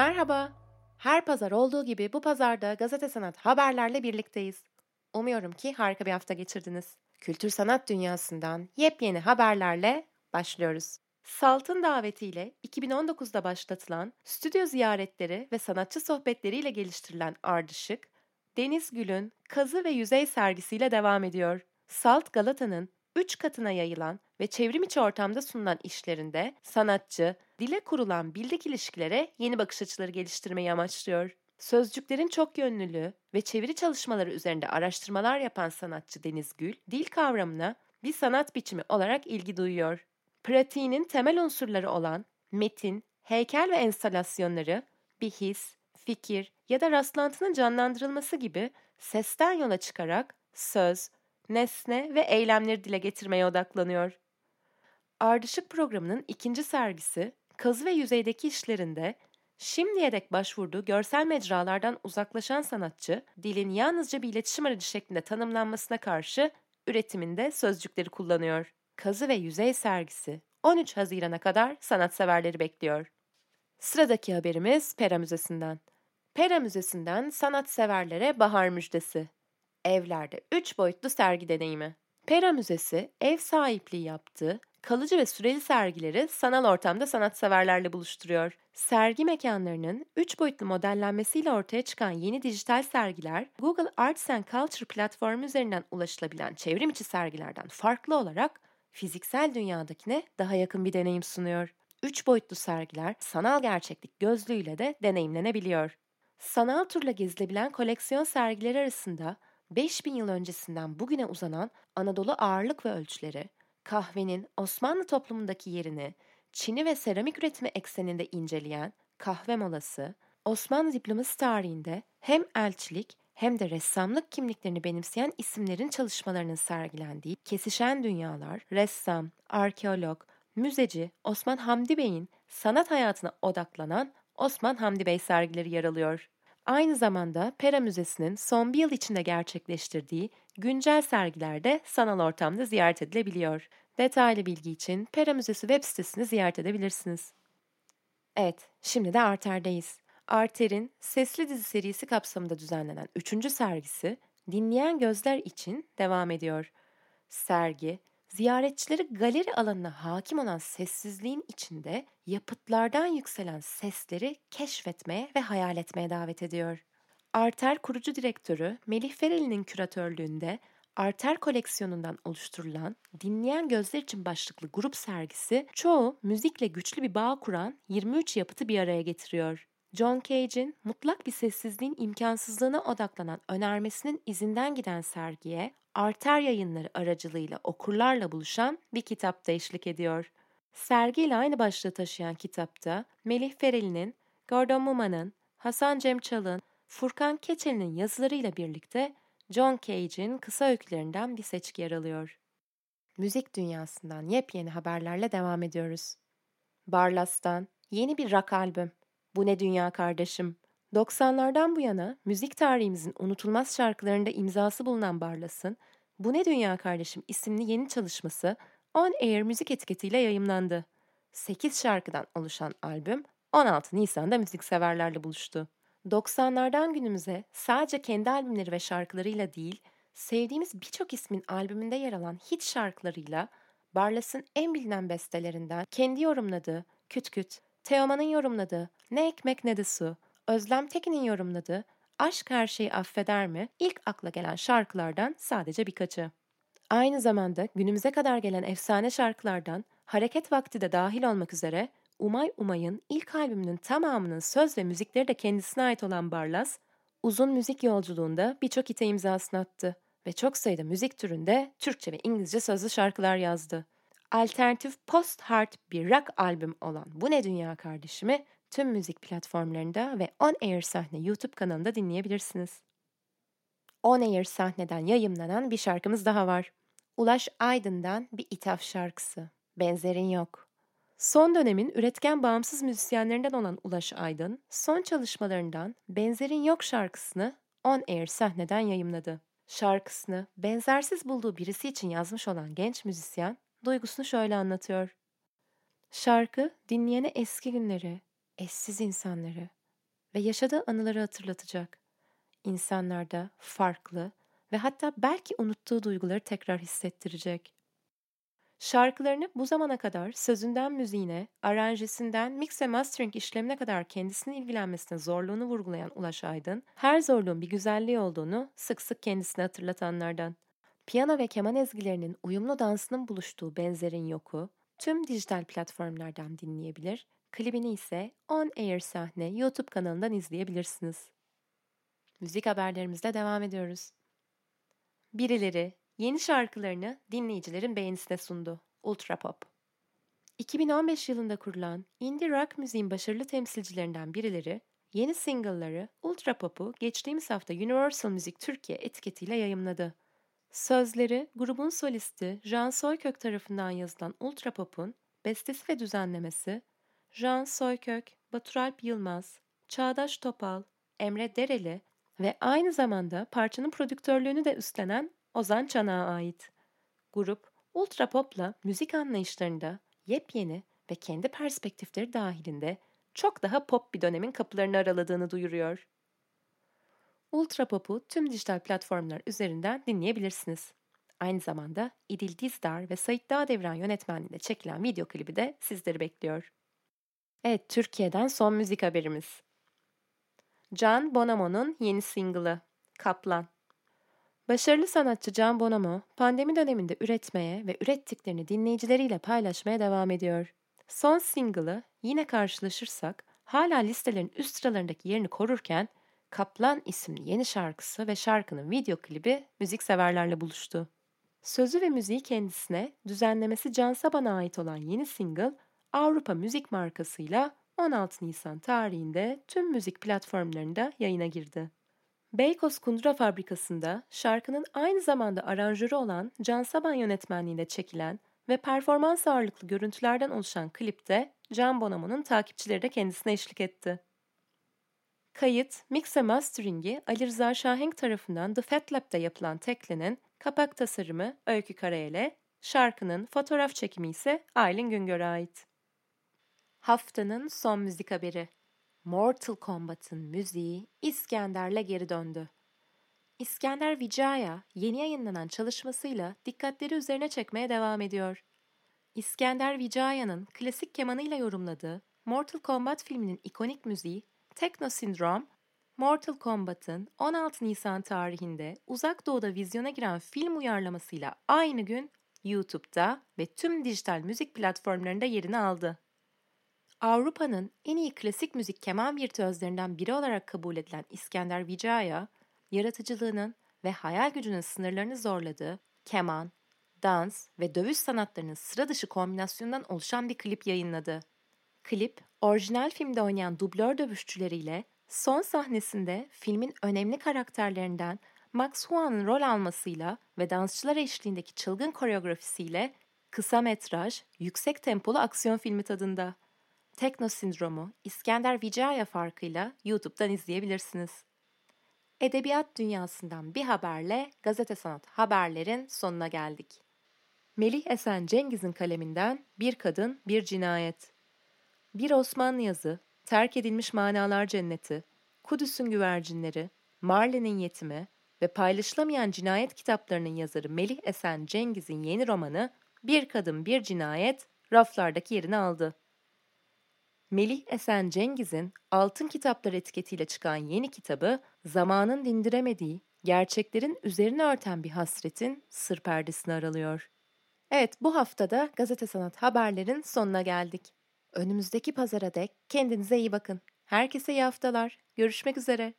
Merhaba. Her pazar olduğu gibi bu pazarda gazete sanat haberlerle birlikteyiz. Umuyorum ki harika bir hafta geçirdiniz. Kültür sanat dünyasından yepyeni haberlerle başlıyoruz. Salt'ın davetiyle 2019'da başlatılan stüdyo ziyaretleri ve sanatçı sohbetleriyle geliştirilen Ardışık, Deniz Gül'ün kazı ve yüzey sergisiyle devam ediyor. Salt Galata'nın 3 katına yayılan ve çevrim içi ortamda sunulan işlerinde sanatçı, dile kurulan bildik ilişkilere yeni bakış açıları geliştirmeyi amaçlıyor. Sözcüklerin çok yönlülüğü ve çeviri çalışmaları üzerinde araştırmalar yapan sanatçı Deniz Gül, dil kavramına bir sanat biçimi olarak ilgi duyuyor. Pratiğinin temel unsurları olan metin, heykel ve enstalasyonları bir his, fikir ya da rastlantının canlandırılması gibi sesten yola çıkarak söz, nesne ve eylemleri dile getirmeye odaklanıyor. Ardışık programının ikinci sergisi, kazı ve yüzeydeki işlerinde şimdiye dek başvurduğu görsel mecralardan uzaklaşan sanatçı, dilin yalnızca bir iletişim aracı şeklinde tanımlanmasına karşı üretiminde sözcükleri kullanıyor. Kazı ve yüzey sergisi 13 Haziran'a kadar sanatseverleri bekliyor. Sıradaki haberimiz Pera Müzesi'nden. Pera Müzesi'nden sanatseverlere bahar müjdesi. Evlerde 3 boyutlu sergi deneyimi. Pera Müzesi ev sahipliği yaptığı kalıcı ve süreli sergileri sanal ortamda sanatseverlerle buluşturuyor. Sergi mekanlarının 3 boyutlu modellenmesiyle ortaya çıkan yeni dijital sergiler, Google Arts and Culture platformu üzerinden ulaşılabilen çevrim içi sergilerden farklı olarak fiziksel dünyadakine daha yakın bir deneyim sunuyor. 3 boyutlu sergiler sanal gerçeklik gözlüğüyle de deneyimlenebiliyor. Sanal turla gezilebilen koleksiyon sergileri arasında 5000 yıl öncesinden bugüne uzanan Anadolu ağırlık ve ölçüleri, kahvenin Osmanlı toplumundaki yerini, çini ve seramik üretimi ekseninde inceleyen kahve molası, Osmanlı diplomasi tarihinde hem elçilik hem de ressamlık kimliklerini benimseyen isimlerin çalışmalarının sergilendiği Kesişen Dünyalar, ressam, arkeolog, müzeci Osman Hamdi Bey'in sanat hayatına odaklanan Osman Hamdi Bey sergileri yer alıyor. Aynı zamanda Pera Müzesi'nin son bir yıl içinde gerçekleştirdiği güncel sergilerde sanal ortamda ziyaret edilebiliyor. Detaylı bilgi için Pera Müzesi web sitesini ziyaret edebilirsiniz. Evet, şimdi de Arter'deyiz. Arter'in Sesli Dizi serisi kapsamında düzenlenen 3. sergisi dinleyen gözler için devam ediyor. Sergi, ziyaretçileri galeri alanına hakim olan sessizliğin içinde yapıtlardan yükselen sesleri keşfetmeye ve hayal etmeye davet ediyor. Arter kurucu direktörü Melih Fereli'nin küratörlüğünde Arter koleksiyonundan oluşturulan Dinleyen Gözler için başlıklı grup sergisi çoğu müzikle güçlü bir bağ kuran 23 yapıtı bir araya getiriyor. John Cage'in mutlak bir sessizliğin imkansızlığına odaklanan önermesinin izinden giden sergiye Arter yayınları aracılığıyla okurlarla buluşan bir kitap da eşlik ediyor. Sergiyle aynı başlığı taşıyan kitapta Melih Fereli'nin, Gordon Muma'nın, Hasan Cem Çal'ın, Furkan Keçeli'nin yazılarıyla birlikte John Cage'in kısa öykülerinden bir seçki yer alıyor. Müzik dünyasından yepyeni haberlerle devam ediyoruz. Barlas'tan yeni bir rock albüm. Bu ne dünya kardeşim? 90'lardan bu yana müzik tarihimizin unutulmaz şarkılarında imzası bulunan Barlas'ın Bu Ne Dünya Kardeşim isimli yeni çalışması On Air müzik etiketiyle yayımlandı. 8 şarkıdan oluşan albüm 16 Nisan'da müzikseverlerle buluştu. 90'lardan günümüze sadece kendi albümleri ve şarkılarıyla değil, sevdiğimiz birçok ismin albümünde yer alan hit şarkılarıyla Barlas'ın en bilinen bestelerinden kendi yorumladığı Küt Küt, Teoman'ın yorumladığı Ne Ekmek Ne De Su, Özlem Tekin'in yorumladığı Aşk Her Şeyi Affeder mi ilk akla gelen şarkılardan sadece birkaçı. Aynı zamanda günümüze kadar gelen efsane şarkılardan Hareket Vakti de dahil olmak üzere Umay Umay'ın ilk albümünün tamamının söz ve müzikleri de kendisine ait olan Barlas, uzun müzik yolculuğunda birçok ite imzasını attı ve çok sayıda müzik türünde Türkçe ve İngilizce sözlü şarkılar yazdı. Alternatif post-hard bir rock albüm olan Bu Ne Dünya Kardeşimi tüm müzik platformlarında ve On Air Sahne YouTube kanalında dinleyebilirsiniz. On Air sahneden yayımlanan bir şarkımız daha var. Ulaş Aydın'dan bir ithaf şarkısı. Benzerin yok. Son dönemin üretken bağımsız müzisyenlerinden olan Ulaş Aydın, son çalışmalarından Benzerin Yok şarkısını On Air sahneden yayımladı. Şarkısını benzersiz bulduğu birisi için yazmış olan genç müzisyen duygusunu şöyle anlatıyor. Şarkı dinleyene eski günleri, eşsiz insanları, ve yaşadığı anıları hatırlatacak. İnsanlarda farklı ve hatta belki unuttuğu duyguları tekrar hissettirecek. Şarkılarını bu zamana kadar sözünden müziğine, aranjesinden mix ve mastering işlemine kadar kendisinin ilgilenmesine zorluğunu vurgulayan Ulaş Aydın, her zorluğun bir güzelliği olduğunu sık sık kendisine hatırlatanlardan. Piyano ve keman ezgilerinin uyumlu dansının buluştuğu benzerin yoku, tüm dijital platformlardan dinleyebilir, klibini ise On Air Sahne YouTube kanalından izleyebilirsiniz. Müzik haberlerimizle devam ediyoruz. Birileri yeni şarkılarını dinleyicilerin beğenisine sundu. Ultra Pop. 2015 yılında kurulan indie rock müziğin başarılı temsilcilerinden birileri, yeni single'ları Ultra Pop'u geçtiğimiz hafta Universal Music Türkiye etiketiyle yayımladı. Sözleri grubun solisti Jean Soykök tarafından yazılan Ultra Pop'un bestesi ve düzenlemesi Jean Soykök, Baturalp Yılmaz, Çağdaş Topal, Emre Dereli ve aynı zamanda parçanın prodüktörlüğünü de üstlenen Ozan Çanak'a ait. Grup, ultra pop'la müzik anlayışlarında yepyeni ve kendi perspektifleri dahilinde çok daha pop bir dönemin kapılarını araladığını duyuruyor. Ultra Pop'u tüm dijital platformlar üzerinden dinleyebilirsiniz. Aynı zamanda İdil Dizdar ve Sait Dağdevran yönetmenliğinde çekilen video klibi de sizleri bekliyor. Evet, Türkiye'den son müzik haberimiz. Can Bonomo'nun yeni single'ı Kaplan. Başarılı sanatçı Can Bonomo, pandemi döneminde üretmeye ve ürettiklerini dinleyicileriyle paylaşmaya devam ediyor. Son single'ı yine karşılaşırsak hala listelerin üst sıralarındaki yerini korurken Kaplan isimli yeni şarkısı ve şarkının video klibi müzikseverlerle buluştu. Sözü ve müziği kendisine, düzenlemesi Can Saban'a ait olan yeni single Avrupa Müzik markasıyla 16 Nisan tarihinde tüm müzik platformlarında yayına girdi. Beykoz Kundura Fabrikası'nda şarkının aynı zamanda aranjörü olan Can Saban yönetmenliğinde çekilen ve performans ağırlıklı görüntülerden oluşan klipte Can Bonomo'nun takipçileri de kendisine eşlik etti. Kayıt, mix ve mastering'i Ali Rıza Şahenk tarafından The Fat Lab'da yapılan teklenin kapak tasarımı Öykü Karayel'e, şarkının fotoğraf çekimi ise Aylin Güngör'e ait. Haftanın son müzik haberi. Mortal Kombat'ın müziği İskender'le geri döndü. İskender Vijaya yeni yayınlanan çalışmasıyla dikkatleri üzerine çekmeye devam ediyor. İskender Vijaya'nın klasik kemanıyla yorumladığı Mortal Kombat filminin ikonik müziği Techno Syndrome, Mortal Kombat'ın 16 Nisan tarihinde Uzak Doğu'da vizyona giren film uyarlamasıyla aynı gün YouTube'da ve tüm dijital müzik platformlarında yerini aldı. Avrupa'nın en iyi klasik müzik keman virtüözlerinden biri olarak kabul edilen İskender Vijaya, yaratıcılığının ve hayal gücünün sınırlarını zorladığı keman, dans ve dövüş sanatlarının sıra dışı kombinasyonundan oluşan bir klip yayınladı. Klip, orijinal filmde oynayan dublör dövüşçüleriyle son sahnesinde filmin önemli karakterlerinden Max Huan'ın rol almasıyla ve dansçılar eşliğindeki çılgın koreografisiyle kısa metraj, yüksek tempolu aksiyon filmi tadında. Tekno Sindromu İskender Vijaya farkıyla YouTube'dan izleyebilirsiniz. Edebiyat dünyasından bir haberle gazete sanat haberlerin sonuna geldik. Melih Esen Cengiz'in kaleminden Bir Kadın Bir Cinayet. Bir Osmanlı yazı, Terk Edilmiş Manalar Cenneti, Kudüs'ün Güvercinleri, Marlin'in Yetimi ve Paylaşılamayan Cinayet kitaplarının yazarı Melih Esen Cengiz'in yeni romanı Bir Kadın Bir Cinayet raflardaki yerini aldı. Melih Esen Cengiz'in Altın Kitaplar etiketiyle çıkan yeni kitabı zamanın dindiremediği, gerçeklerin üzerine örten bir hasretin sır perdesini aralıyor. Evet bu haftada Gazete Sanat haberlerin sonuna geldik. Önümüzdeki pazara dek kendinize iyi bakın. Herkese iyi haftalar. Görüşmek üzere.